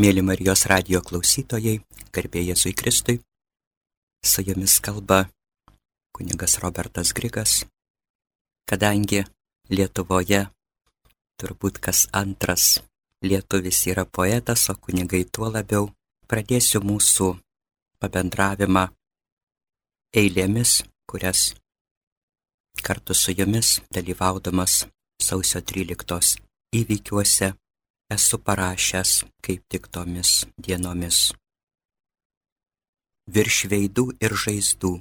Mėly Marijos radio klausytojai, garbė Jėzui Kristui, su jumis kalba kunigas Robertas Grigas, kadangi Lietuvoje turbūt kas antras lietuvis yra poetas, o kunigai tuo labiau, pradėsiu mūsų pabendravimą eilėmis, kurias kartu su jumis dalyvaudamas sausio 13 įvykiuose esu parašęs kaip tik tomis dienomis. Virš veidų ir žaizdų,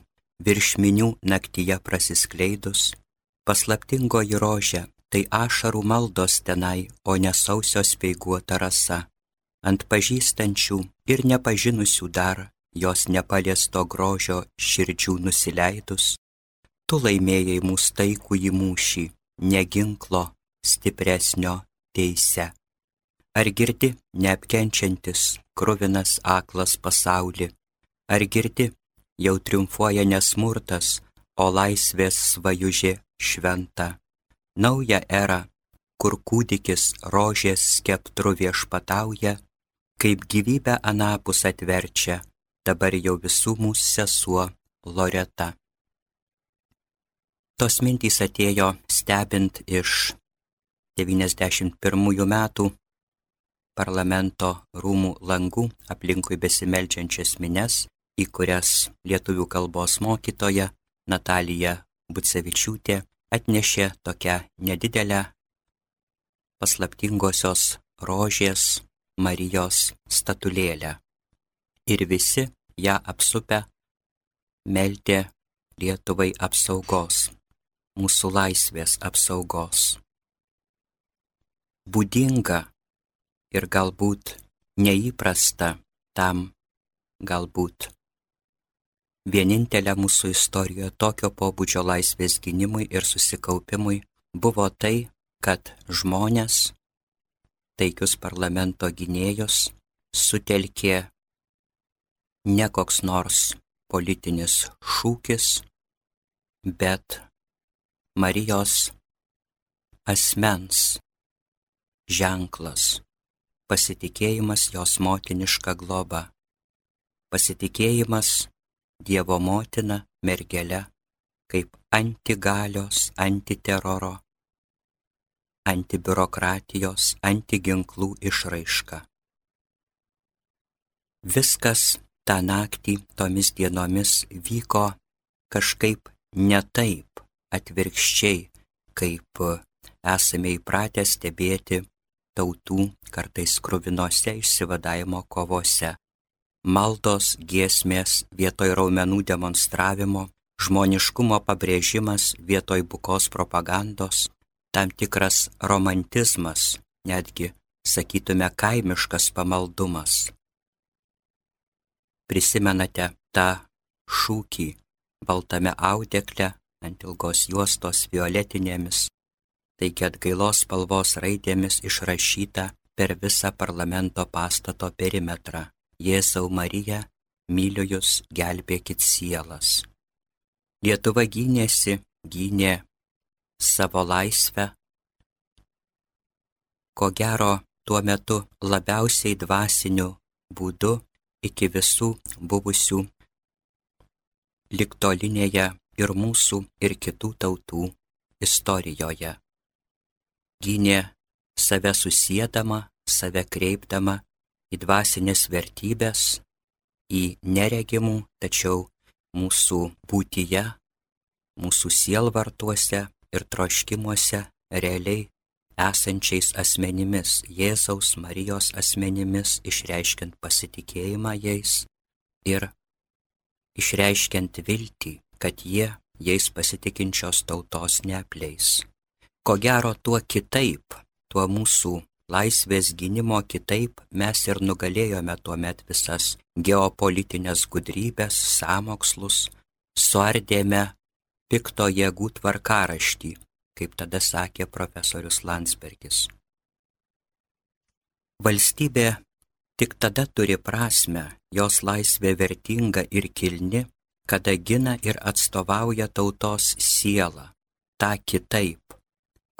virš minių naktyje prasiskleidus, paslaptingoji rožė, tai ašarų maldos tenai, o ne sausio speiguota rasa. Ant pažįstančių ir nepažinusių dar jos nepaliesto grožio širdžių nusileidus, tu laimėjai mūsų taikų į mūšį, neginklo stipresnio teise. Ar girdi neapkenčiantis, kruvinas aklas pasaulį? Ar girdi, jau triumfuoja nesmurtas, o laisvės svajužė šventa? Nauja era, kur kūdikis rožės skeptru viešpatauja, kaip gyvybę anapus atverčia, dabar jau visų mūsų sesuo Loreta. Tos mintys atėjo stebint iš 91 metų parlamento rūmų langų aplinkui besimeldžiančias mines, į kurias lietuvių kalbos mokytoja Natalija Bucevičiūtė atnešė tokią nedidelę paslaptingosios rožės Marijos statulėlę. Ir visi ją apsupę meldė Lietuvai apsaugos, mūsų laisvės apsaugos. Būdinga ir galbūt neįprasta tam galbūt. Vienintelė mūsų istorijoje tokio pobūdžio laisvės gynimui ir susikaupimui buvo tai, kad žmonės, taikius parlamento gynėjus, sutelkė ne koks nors politinis šūkis, bet Marijos asmens ženklas pasitikėjimas jos motiniška globa, pasitikėjimas Dievo motina mergele kaip antigalios, antiteroro, antibiurokratijos, antiginklų išraiška. Viskas tą naktį tomis dienomis vyko kažkaip ne taip, atvirkščiai, kaip esame įpratę stebėti tautų kartais kruvinose išsivadavimo kovose. Maldos giesmės vietoj raumenų demonstravimo, žmoniškumo pabrėžimas vietoj bukos propagandos, tam tikras romantizmas, netgi, sakytume, kaimiškas pamaldumas. Prisimenate tą šūkį baltame audekle ant ilgos juostos violetinėmis taigi atgailos spalvos raidėmis išrašyta per visą parlamento pastato perimetrą. Jėzau Marija, myliu jūs, gelbėkit sielas. Lietuva gynėsi, gynė savo laisvę. Ko gero, tuo metu labiausiai dvasiniu būdu iki visų buvusių liktolinėje ir mūsų ir kitų tautų istorijoje gynė save susėdama, save kreipdama į dvasinės vertybės, į neregimų, tačiau mūsų būtyje, mūsų sielvartuose ir troškimuose realiai esančiais asmenimis, Jėzaus Marijos asmenimis, išreiškiant pasitikėjimą jais ir išreiškiant viltį, kad jie jais pasitikinčios tautos neapleis ko gero tuo kitaip, tuo mūsų laisvės gynimo kitaip mes ir nugalėjome tuo met visas geopolitinės gudrybės, samokslus, suardėme pikto jėgų tvarkaraštį, kaip tada sakė profesorius Landsbergis. Valstybė tik tada turi prasme, jos laisvė vertinga ir kilni, kada gina ir atstovauja tautos sielą, tą kitaip,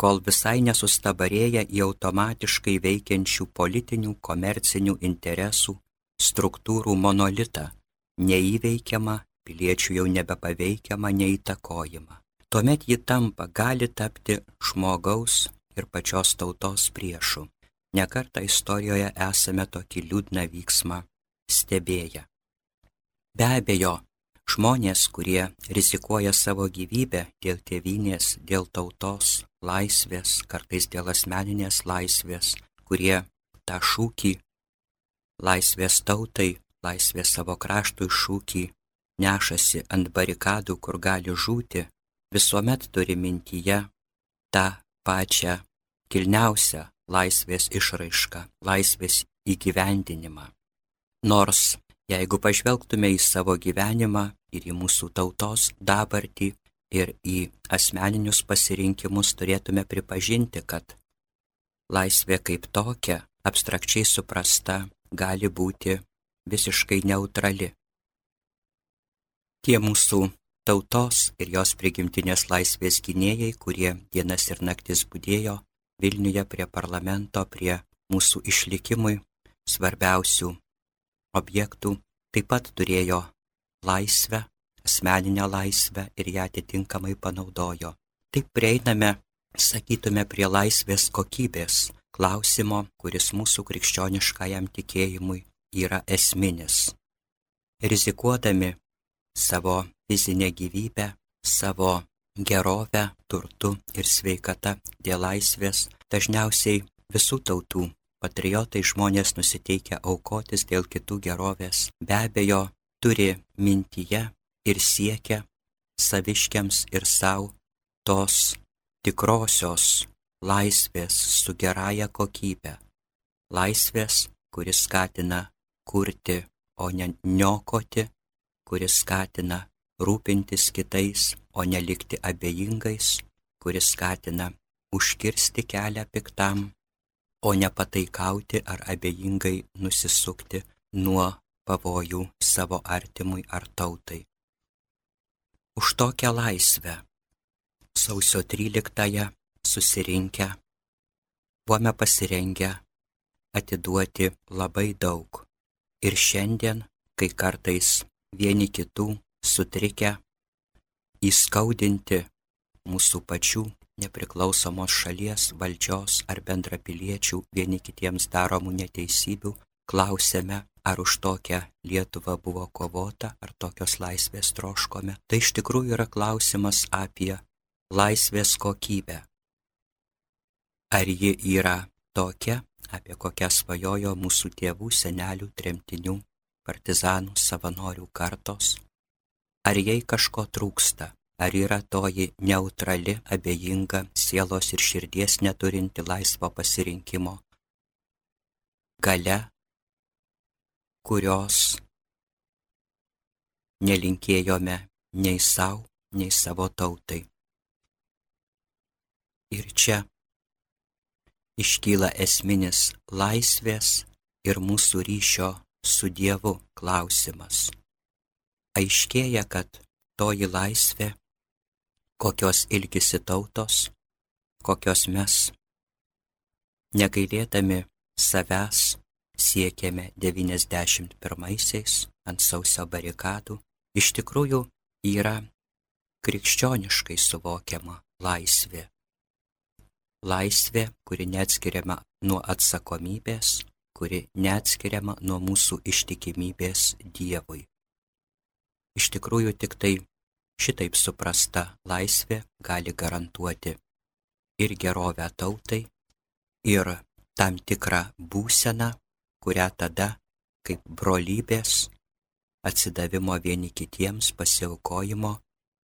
kol visai nesustabarėja į automatiškai veikiančių politinių, komercinių interesų struktūrų monolitą, neįveikiamą, piliečių jau nebepaveikiamą, neįtakojimą. Tuomet ji tampa, gali tapti žmogaus ir pačios tautos priešu. Nekartą istorijoje esame tokį liūdną vyksmą stebėję. Be abejo, žmonės, kurie rizikuoja savo gyvybę dėl tėvynės, dėl tautos, laisvės, kartais dėl asmeninės laisvės, kurie tą šūkį laisvės tautai, laisvės savo kraštui šūkį nešasi ant barikadų, kur gali žūti, visuomet turi mintyje tą pačią kilniausią laisvės išraišką, laisvės įgyvendinimą. Nors jeigu pažvelgtume į savo gyvenimą ir į mūsų tautos dabartį, ir į asmeninius pasirinkimus turėtume pripažinti, kad laisvė kaip tokia, abstrakčiai suprasta, gali būti visiškai neutrali. Tie mūsų tautos ir jos prigimtinės laisvės gynėjai, kurie dienas ir naktis būdėjo Vilniuje prie parlamento, prie mūsų išlikimui svarbiausių objektų, taip pat turėjo laisvę asmeninę laisvę ir ją atitinkamai panaudojo. Taip prieiname, sakytume, prie laisvės kokybės klausimo, kuris mūsų krikščioniškajam tikėjimui yra esminis. Rizikuodami savo fizinę gyvybę, savo gerovę, turtu ir sveikata dėl laisvės, dažniausiai visų tautų patriotai žmonės nusiteikia aukotis dėl kitų gerovės, be abejo, turi mintyje ir siekia saviškiams ir savo tos tikrosios laisvės su gerąją kokybę. Laisvės, kuris skatina kurti, o ne niokoti, kuris skatina rūpintis kitais, o ne likti abejingais, kuris skatina užkirsti kelią piktam, o ne pataikauti ar abejingai nusisukti nuo pavojų savo artimui ar tautai už tokią laisvę. Sausio 13-ąją susirinkę buvome pasirengę atiduoti labai daug. Ir šiandien, kai kartais vieni kitų sutrikę, įskaudinti mūsų pačių nepriklausomos šalies valdžios ar bendrapiliečių vieni kitiems daromų neteisybių, klausėme, ar už tokią Lietuvą buvo kovota, ar tokios laisvės troškome. Tai iš tikrųjų yra klausimas apie laisvės kokybę. Ar ji yra tokia, apie kokią svajojo mūsų tėvų, senelių, tremtinių, partizanų, savanorių kartos? Ar jai kažko trūksta? Ar yra toji neutrali, abejinga, sielos ir širdies neturinti laisvo pasirinkimo? Gale kurios nelinkėjome nei savo, nei savo tautai. Ir čia iškyla esminis laisvės ir mūsų ryšio su Dievu klausimas. Aiškėja, kad toji laisvė, kokios ilgisi tautos, kokios mes, negailėdami savęs, siekėme 91-aisiais ant sausio barikadų, iš tikrųjų yra krikščioniškai suvokiama laisvė. Laisvė, kuri neatskiriama nuo atsakomybės, kuri neatskiriama nuo mūsų ištikimybės Dievui. Iš tikrųjų tik tai šitaip suprasta laisvė gali garantuoti ir gerovę tautai, ir tam tikrą būseną, kurią tada, kaip brolybės, atsidavimo vieni kitiems pasiaukojimo,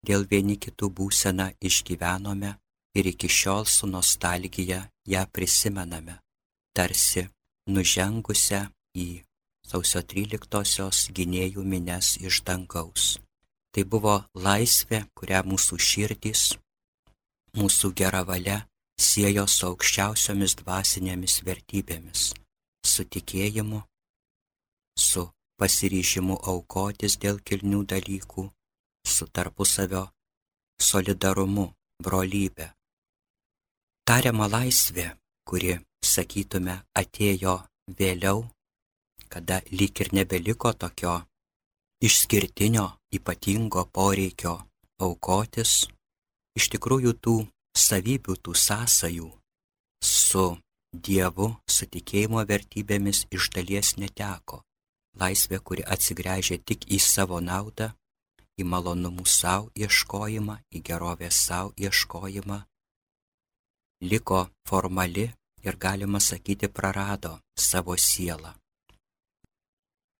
dėl vieni kitų būseną išgyvenome ir iki šiol su nostalgija ją prisimename, tarsi nužengusią į sausio 13-osios gynėjų mines iš dangaus. Tai buvo laisvė, kurią mūsų širdys, mūsų gera valia siejo su aukščiausiomis dvasinėmis vertybėmis su tikėjimu, su pasiryžimu aukotis dėl kilnių dalykų, su tarpusavio solidarumu, brolybė. Tariama laisvė, kuri, sakytume, atėjo vėliau, kada lyg ir nebeliko tokio išskirtinio, ypatingo poreikio aukotis, iš tikrųjų tų savybių, tų sąsajų su Dievu, su tikėjimo vertybėmis iš dalies neteko. Laisvė, kuri atsigręžia tik į savo naudą, į malonumų savo ieškojimą, į gerovę savo ieškojimą, liko formali ir galima sakyti prarado savo sielą.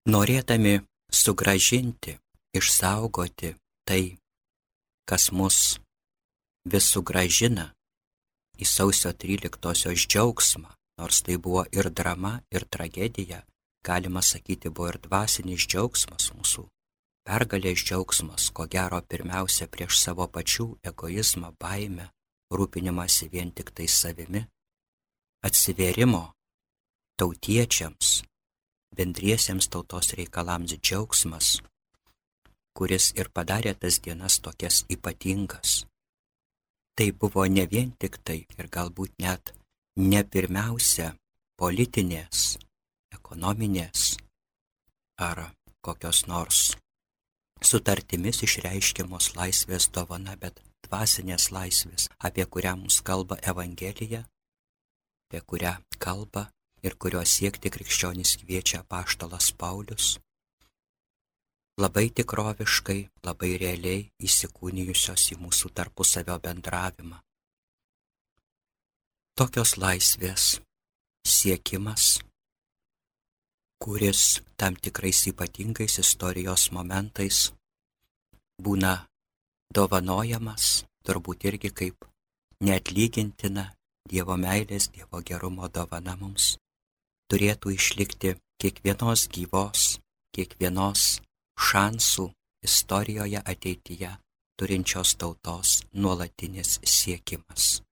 Norėdami sugražinti, išsaugoti tai, kas mus vis sugražina į sausio 13-osios džiaugsmą, nors tai buvo ir drama, ir tragedija, galima sakyti, buvo ir dvasinis džiaugsmas mūsų. Pergalės džiaugsmas, ko gero pirmiausia prieš savo pačių egoizmą, baimę, rūpinimąsi vien tik tai savimi, atsiverimo tautiečiams, bendriesiems tautos reikalams džiaugsmas, kuris ir padarė tas dienas tokias ypatingas. Tai buvo ne vien tik tai ir galbūt net ne pirmiausia politinės, ekonominės ar kokios nors sutartimis išreiškiamos laisvės dovana, bet dvasinės laisvės, apie kurią mums kalba Evangelija, apie kurią kalba ir kurios siekti krikščionys kviečia paštalas Paulius, labai tikroviškai, labai realiai įsikūnijusios į mūsų tarpusavio bendravimą. Tokios laisvės siekimas, kuris tam tikrais ypatingais istorijos momentais būna dovanojamas, turbūt irgi kaip neatlygintina Dievo meilės, Dievo gerumo dovana mums, turėtų išlikti kiekvienos gyvos, kiekvienos šansų istorijoje ateityje turinčios tautos nuolatinis siekimas.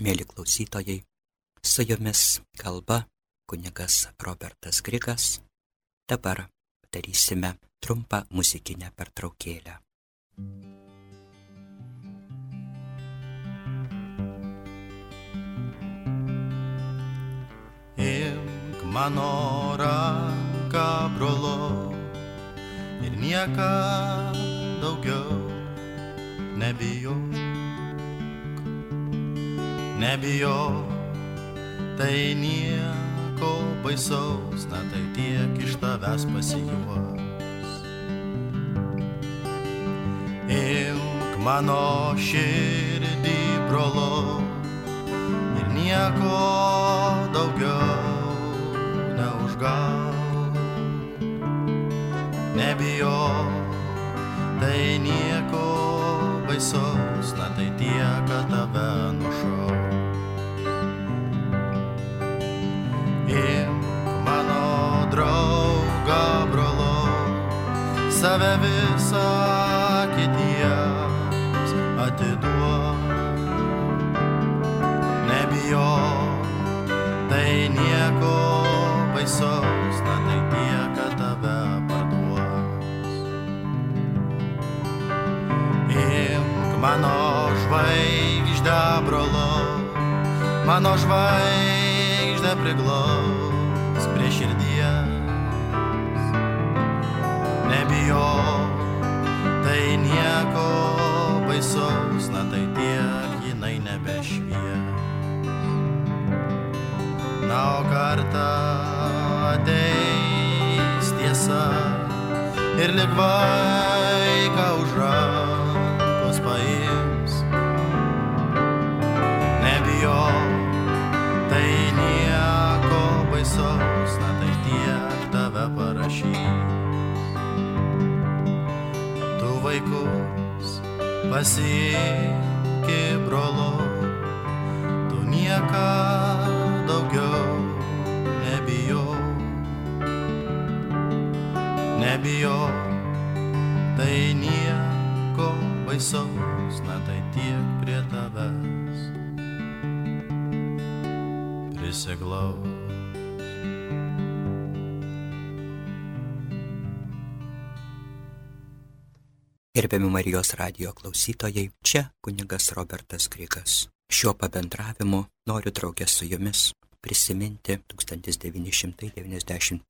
Mėly klausytojai, su jumis kalba kunigas Robertas Grigas. Dabar darysime trumpą muzikinę pertraukėlę. Imk mano ranką, brolo, ir nieka daugiau nebijok, nebijok, tai nieko baisaus, na tai tiek iš tavęs pasijuos. Imk mano širdį brolo ir nieko daugiau neužgauk nebijok, tai nieko baisaus, na tai tiek, kad tave nušau. Imk mano draugą, brolo, save visą mano žvaigždę priglaus prie širdies. Nebijok, tai nieko baisaus, na tai tiek jinai nebešvies. Na, o kartą ateis tiesa ir lik tai nieko baisaus, na tai tiek tave parašys. Tu vaikus pasieki brolo, tu nieką daugiau nebijok. Nebijok, tai nieko baisaus, na tai tiek prie tavęs prisiglaus. Gerbiami Marijos radio klausytojai, čia kunigas Robertas Grigas. Šiuo pabendravimu noriu draugę su jumis prisiminti 1991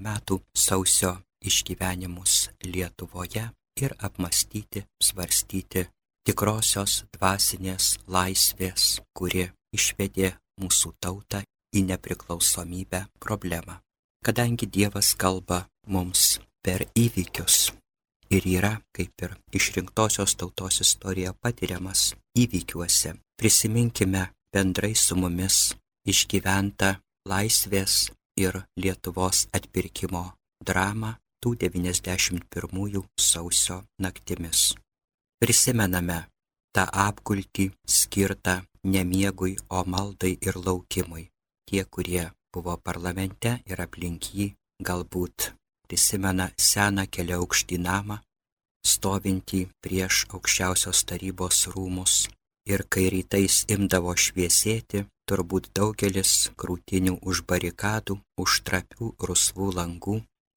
m. sausio išgyvenimus Lietuvoje ir apmastyti, svarstyti tikrosios dvasinės laisvės, kuri išvedė mūsų tautą į nepriklausomybę problemą. Kadangi Dievas kalba mums per įvykius ir yra, kaip ir išrinktosios tautos istorija patiriamas įvykiuose, prisiminkime bendrai su mumis išgyventą laisvės ir Lietuvos atpirkimo dramą tų 91 sausio naktimis prisimename tą apgultį skirtą nemiegui, o maldai ir laukimui. Tie, kurie buvo parlamente ir aplink jį, galbūt prisimena seną keliaukštį namą, stovintį prieš aukščiausios tarybos rūmus. Ir kai rytais imdavo šviesėti, turbūt daugelis krūtinių už barikadų, už trapių rusvų langų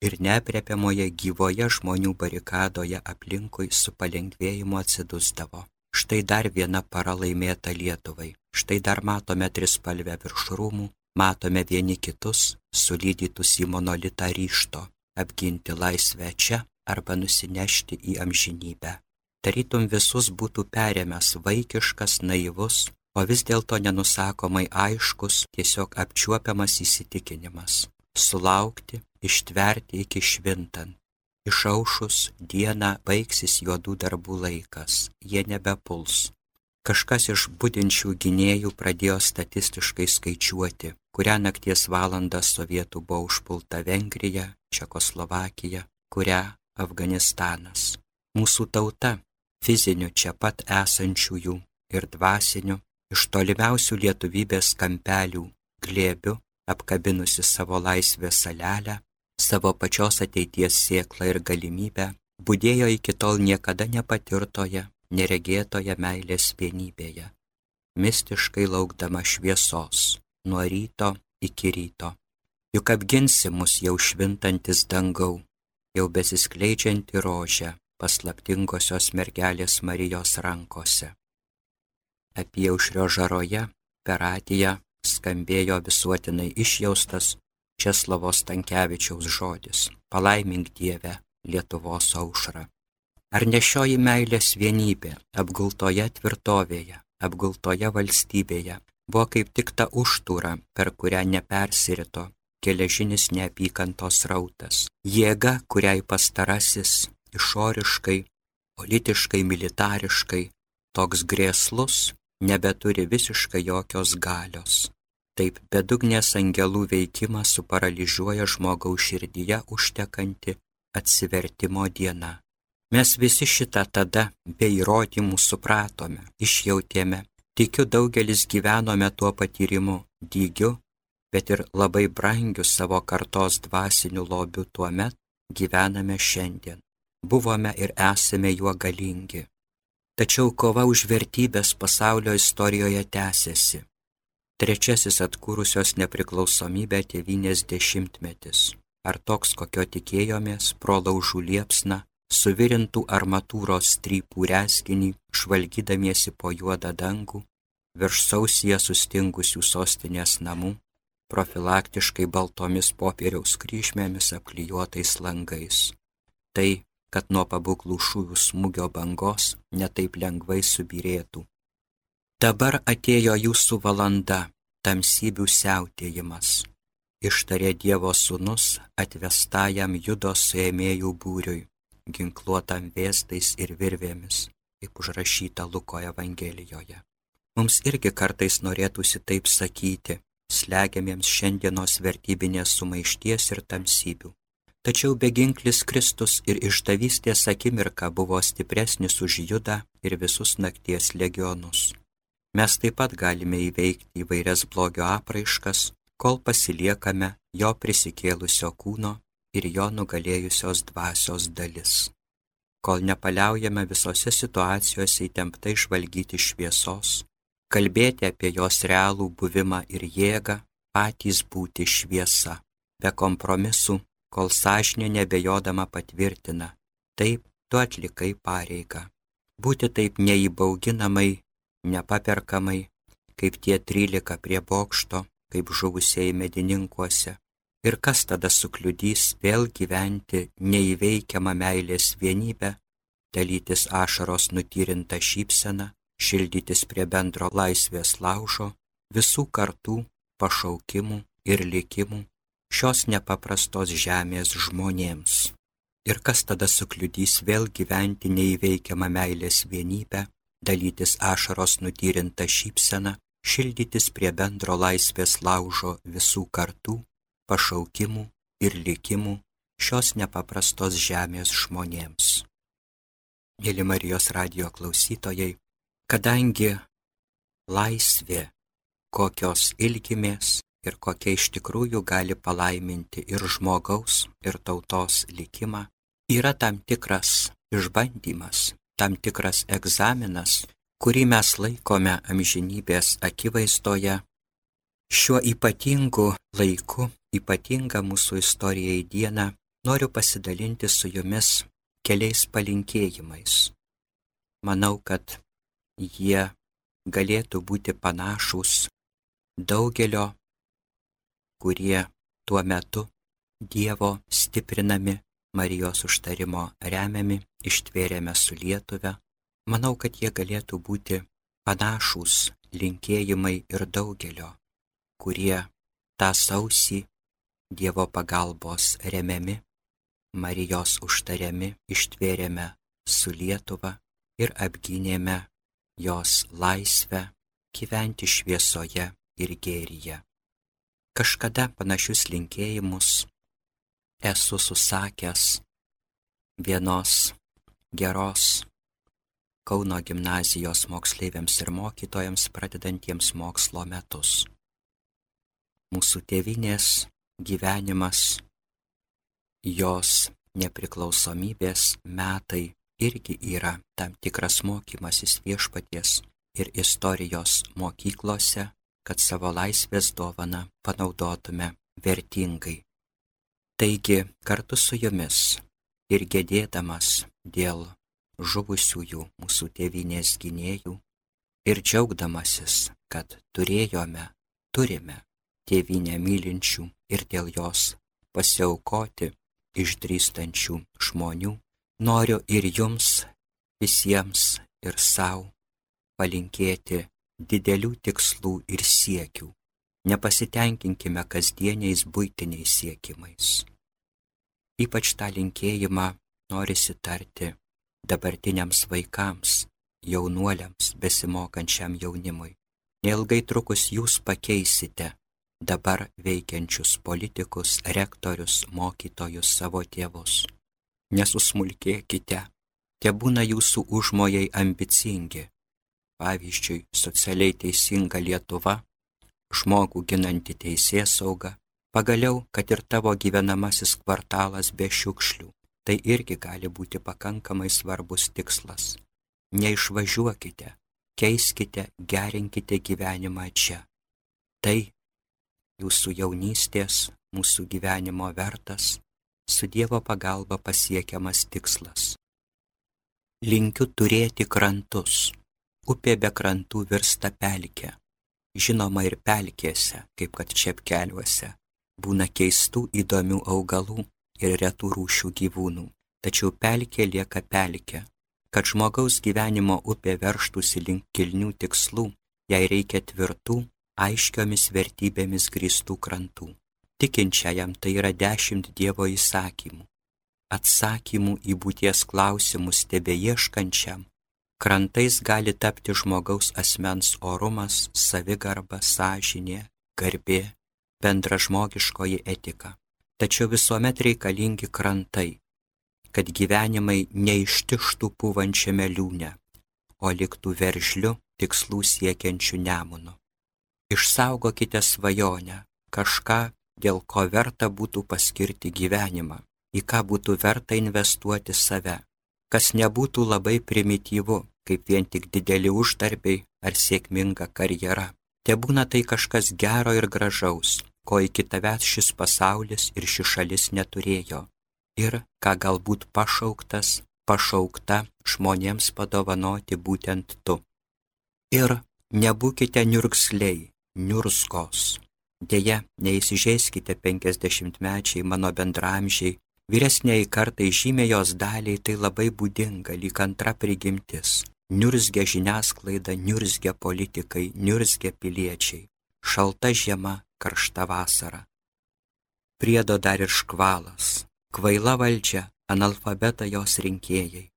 ir neapriepiamoje gyvoje žmonių barikadoje aplinkui su palengvėjimu atsidusdavo. Štai dar viena para laimėta Lietuvai. Štai dar matome trispalvę virš rūmų, matome vieni kitus, sulydytus į monolitą ryšto, apginti laisvę čia arba nusinešti į amžinybę. Tarytum visus būtų perėmęs vaikiškas, naivus, o vis dėlto nenusakomai aiškus, tiesiog apčiuopiamas įsitikinimas sulaukti, ištverti iki švintant. Išaušus dieną baigsis juodų darbų laikas, jie nebepuls. Kažkas iš būdinčių gynėjų pradėjo statistiškai skaičiuoti, kurią nakties valandą sovietų buvo užpulta Vengrija, Čekoslovakija, kurią Afganistanas. Mūsų tauta, fizinių čia pat esančiųjų ir dvasinių, iš tolimiausių lietuvybės kampelių glėbių apkabinusi savo laisvės salelę, savo pačios ateities sėklą ir galimybę, būdėjo iki tol niekada nepatirtoje, neregėtoje meilės vienybėje, mistiškai laukdama šviesos, nuo ryto iki ryto. Juk apginsi mus jau švintantis dangau, jau besiskleidžianti rožė paslaptingosios mergelės Marijos rankose. Apie aušrio žaroje per radiją skambėjo visuotinai išjaustas Česlavo Stankievičiaus žodis - palaimink Dievę Lietuvos aušrą. Ar nešioji meilės vienybė apgultoje tvirtovėje, apgultoje valstybėje buvo kaip tik ta užtūra, per kurią nepersirito geležinis neapykantos rautas, jėga, kuriai pastarasis išoriškai, politiškai, militariškai toks grėslus nebeturi visiškai jokios galios. Taip bedugnės angelų veikimas suparalyžiuoja žmogaus širdyje užtekanti atsivertimo diena. Mes visi šitą tada be įrodymų supratome, išjautėme, tikiu daugelis gyvenome tuo patyrimu, dygiu, bet ir labai brangiu savo kartos dvasiniu lobiu tuo met gyvename šiandien. Buvome ir esame juo galingi. Tačiau kova už vertybės pasaulio istorijoje tęsiasi. Trečiasis atkūrusios nepriklausomybę tėvynės dešimtmetis. Ar toks, kokio tikėjomės, pro laužų liepsną, suvirintų armatūros strypų reskinį, žvalgydamiesi po juodą dangų, virš sausyje sustingusių sostinės namų, profilaktiškai baltomis popieriaus kryžmėmis apklijuotais langais. Tai kad nuo pabuklų šūvių smūgio bangos netaip lengvai subirėtų. Dabar atėjo jūsų valanda, tamsybių siautėjimas, ištarė Dievo sūnus atvestajam judo suėmėjų būriui, ginkluotam vėstais ir virvėmis, kaip užrašyta Luko Evangelijoje. Mums irgi kartais norėtųsi taip sakyti, slegiamiems šiandienos vertybinės sumaišties ir tamsybių. Tačiau beginklis Kristus ir išdavystės akimirka buvo stipresnis už judą ir visus nakties legionus. Mes taip pat galime įveikti įvairias blogio apraiškas, kol pasiliekame jo prisikėlusio kūno ir jo nugalėjusios dvasios dalis. Kol nepaliaujame visose situacijose įtemptai žvalgyti šviesos, kalbėti apie jos realų buvimą ir jėgą, patys būti šviesa, be kompromisų kol sąžinė nebejodama patvirtina, taip, tu atlikai pareigą. Būti taip neįbauginamai, nepaperkamai, kaip tie trylika prie bokšto, kaip žuvusiai medininkuose. Ir kas tada sukliudys vėl gyventi neįveikiamą meilės vienybę, dalytis ašaros nutyrinta šypsena, šildytis prie bendro laisvės laužo, visų kartų, pašaukimų ir likimų šios nepaprastos žemės žmonėms. Ir kas tada sukliudys vėl gyventi neįveikiamą meilės vienybę, dalytis ašaros nutyrinta šypsena, šildytis prie bendro laisvės laužo visų kartų, pašaukimų ir likimų šios nepaprastos žemės žmonėms. Mėly Marijos radio klausytojai, kadangi laisvė, kokios ilgimės ir kokia iš tikrųjų gali palaiminti ir žmogaus, ir tautos likimą, yra tam tikras išbandymas, tam tikras egzaminas, kurį mes laikome amžinybės akivaizdoje, šiuo ypatingu laiku, ypatinga mūsų istorijai diena, noriu pasidalinti su jumis keliais palinkėjimais. Manau, kad jie galėtų būti panašus daugelio, kurie tuo metu Dievo stiprinami Marijos užtarimo remiami ištvėrėme su Lietuve Manau, kad jie galėtų būti panašus linkėjimai ir daugelio, kurie tą sausį Dievo pagalbos remiami, Marijos užtariami ištvėrėme su Lietuva ir apgynėme jos laisvę gyventi šviesoje ir gėryje. Kažkada panašius linkėjimus esu susakęs vienos geros Kauno gimnazijos moksleiviams ir mokytojams pradedantiems mokslo metus. Mūsų tėvinės gyvenimas, jos nepriklausomybės metai irgi yra tam tikras mokymasis viešpaties ir istorijos mokyklose, kad savo laisvės dovaną panaudotume vertingai. Taigi kartu su jumis ir gedėdamas dėl žuvusiųjų mūsų tėvinės gynėjų ir džiaugdamasis, kad turėjome, turime tėvinę mylinčių ir dėl jos pasiaukoti išdrįstančių žmonių, noriu ir jums visiems ir savo palinkėti didelių tikslų ir siekių. Nepasitenkinkime kasdieniais būtiniais siekimais. Ypač tą linkėjimą norisi tarti dabartiniams vaikams, jaunuoliams, besimokančiam jaunimui. Neilgai trukus jūs pakeisite dabar veikiančius politikus, rektorius, mokytojus, savo tėvus. Nesusmulkėkite, te būna jūsų užmojai ambicingi. Pavyzdžiui, socialiai teisinga Lietuva, žmogų ginanti teisės sauga, pagaliau, kad ir tavo gyvenamasis kvartalas be šiukšlių, tai irgi gali būti pakankamai svarbus tikslas. Neišvažiuokite, keiskite, gerinkite gyvenimą čia. Tai jūsų jaunystės, mūsų gyvenimo vertas, su Dievo pagalba pasiekiamas tikslas. Linkiu turėti krantus. Upė be krantų virsta pelkė. Žinoma ir pelkėse, kaip kad čepkeliuose, būna keistų įdomių augalų, ir retų rūšių gyvūnų, tačiau pelkė lieka pelkė. Kad žmogaus gyvenimo upė verštųsi link kilnių tikslų, jai reikia tvirtų, aiškiomis vertybėmis grįstų krantų. Tikinčiajam tai yra dešimt Dievo įsakymų. Atsakymų į būties klausimus tebe ieškančiam, krantais gali tapti žmogaus asmens orumas, savigarba, sąžinė, garbė, bendražmogiškoji etika tačiau visuomet reikalingi krantai, kad gyvenimai neištištų puvančiame liūne, o liktų veržliu tikslų siekiančių nemonų. Išsaugokite svajonę, kažką, dėl ko verta būtų paskirti gyvenimą, į ką būtų verta investuoti save, kas nebūtų labai primityvu, kaip vien tik dideli uždarbiai ar sėkminga karjera. Te būna tai kažkas gero ir gražaus, ko iki tavęs šis pasaulis ir ši šalis neturėjo, ir ką galbūt pašauktas, pašaukta žmonėms padovanoti būtent tu. Ir Nebūkite niurksliai, niurskos. Deja, neįsižeiskite penkisdešimtmečiai mano bendramžiai, vyresniai kartai žymėjos daliai tai labai būdinga, lyg antra prigimtis. Niurzgia žiniasklaida, niurzgia politikai, niurzgia piliečiai. Šalta žiema, karšta vasara. Priedo dar ir škvalas. Kvaila valdžia, analfabeta jos rinkėjai.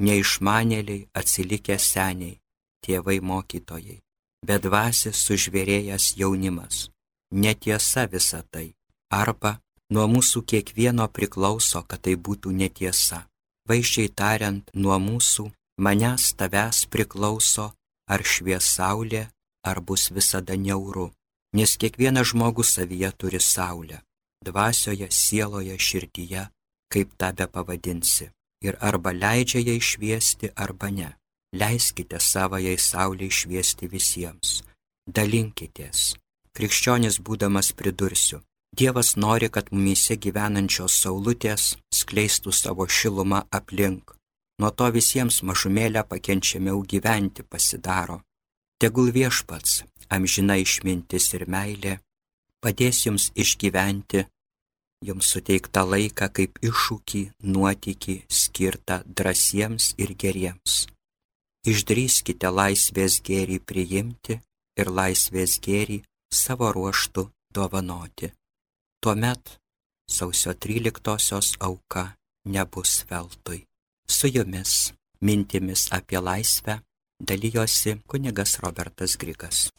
Neišmanėliai, atsilikę seniai, tėvai mokytojai. Bedvasis sužvėrėjęs jaunimas netiesa visa tai. Arba nuo mūsų kiekvieno priklauso, kad tai būtų netiesa. Vaizdžiai tariant, nuo mūsų, manęs tavęs priklauso, ar švies saulė, ar bus visada neuru. Nes kiekvienas žmogus savyje turi saulę. Dvasioje, sieloje, širdyje, kaip tą be pavadinsi. Ir arba leidžia jai šviesti, arba ne. Leiskite savajai saulė šviesti visiems. Dalinkitės, Krikščionis būdamas pridursiu, Dievas nori, kad mumyse gyvenančios saulutės skleistų savo šilumą aplink. Nuo to visiems mažumėlę pakenčiamiau gyventi pasidaro. Tegul viešpats, amžina išmintis ir meilė, padės jums išgyventi jums suteiktą laiką kaip iššūkį, nuotykį skirtą drąsiems ir geriems. Išdrįskite laisvės gėrį priimti ir laisvės gėrį savo ruoštų dovanoti. Tuomet sausio 13-osios auka nebus veltui. Su jumis mintimis apie laisvę dalyjosi kunigas Robertas Grigas.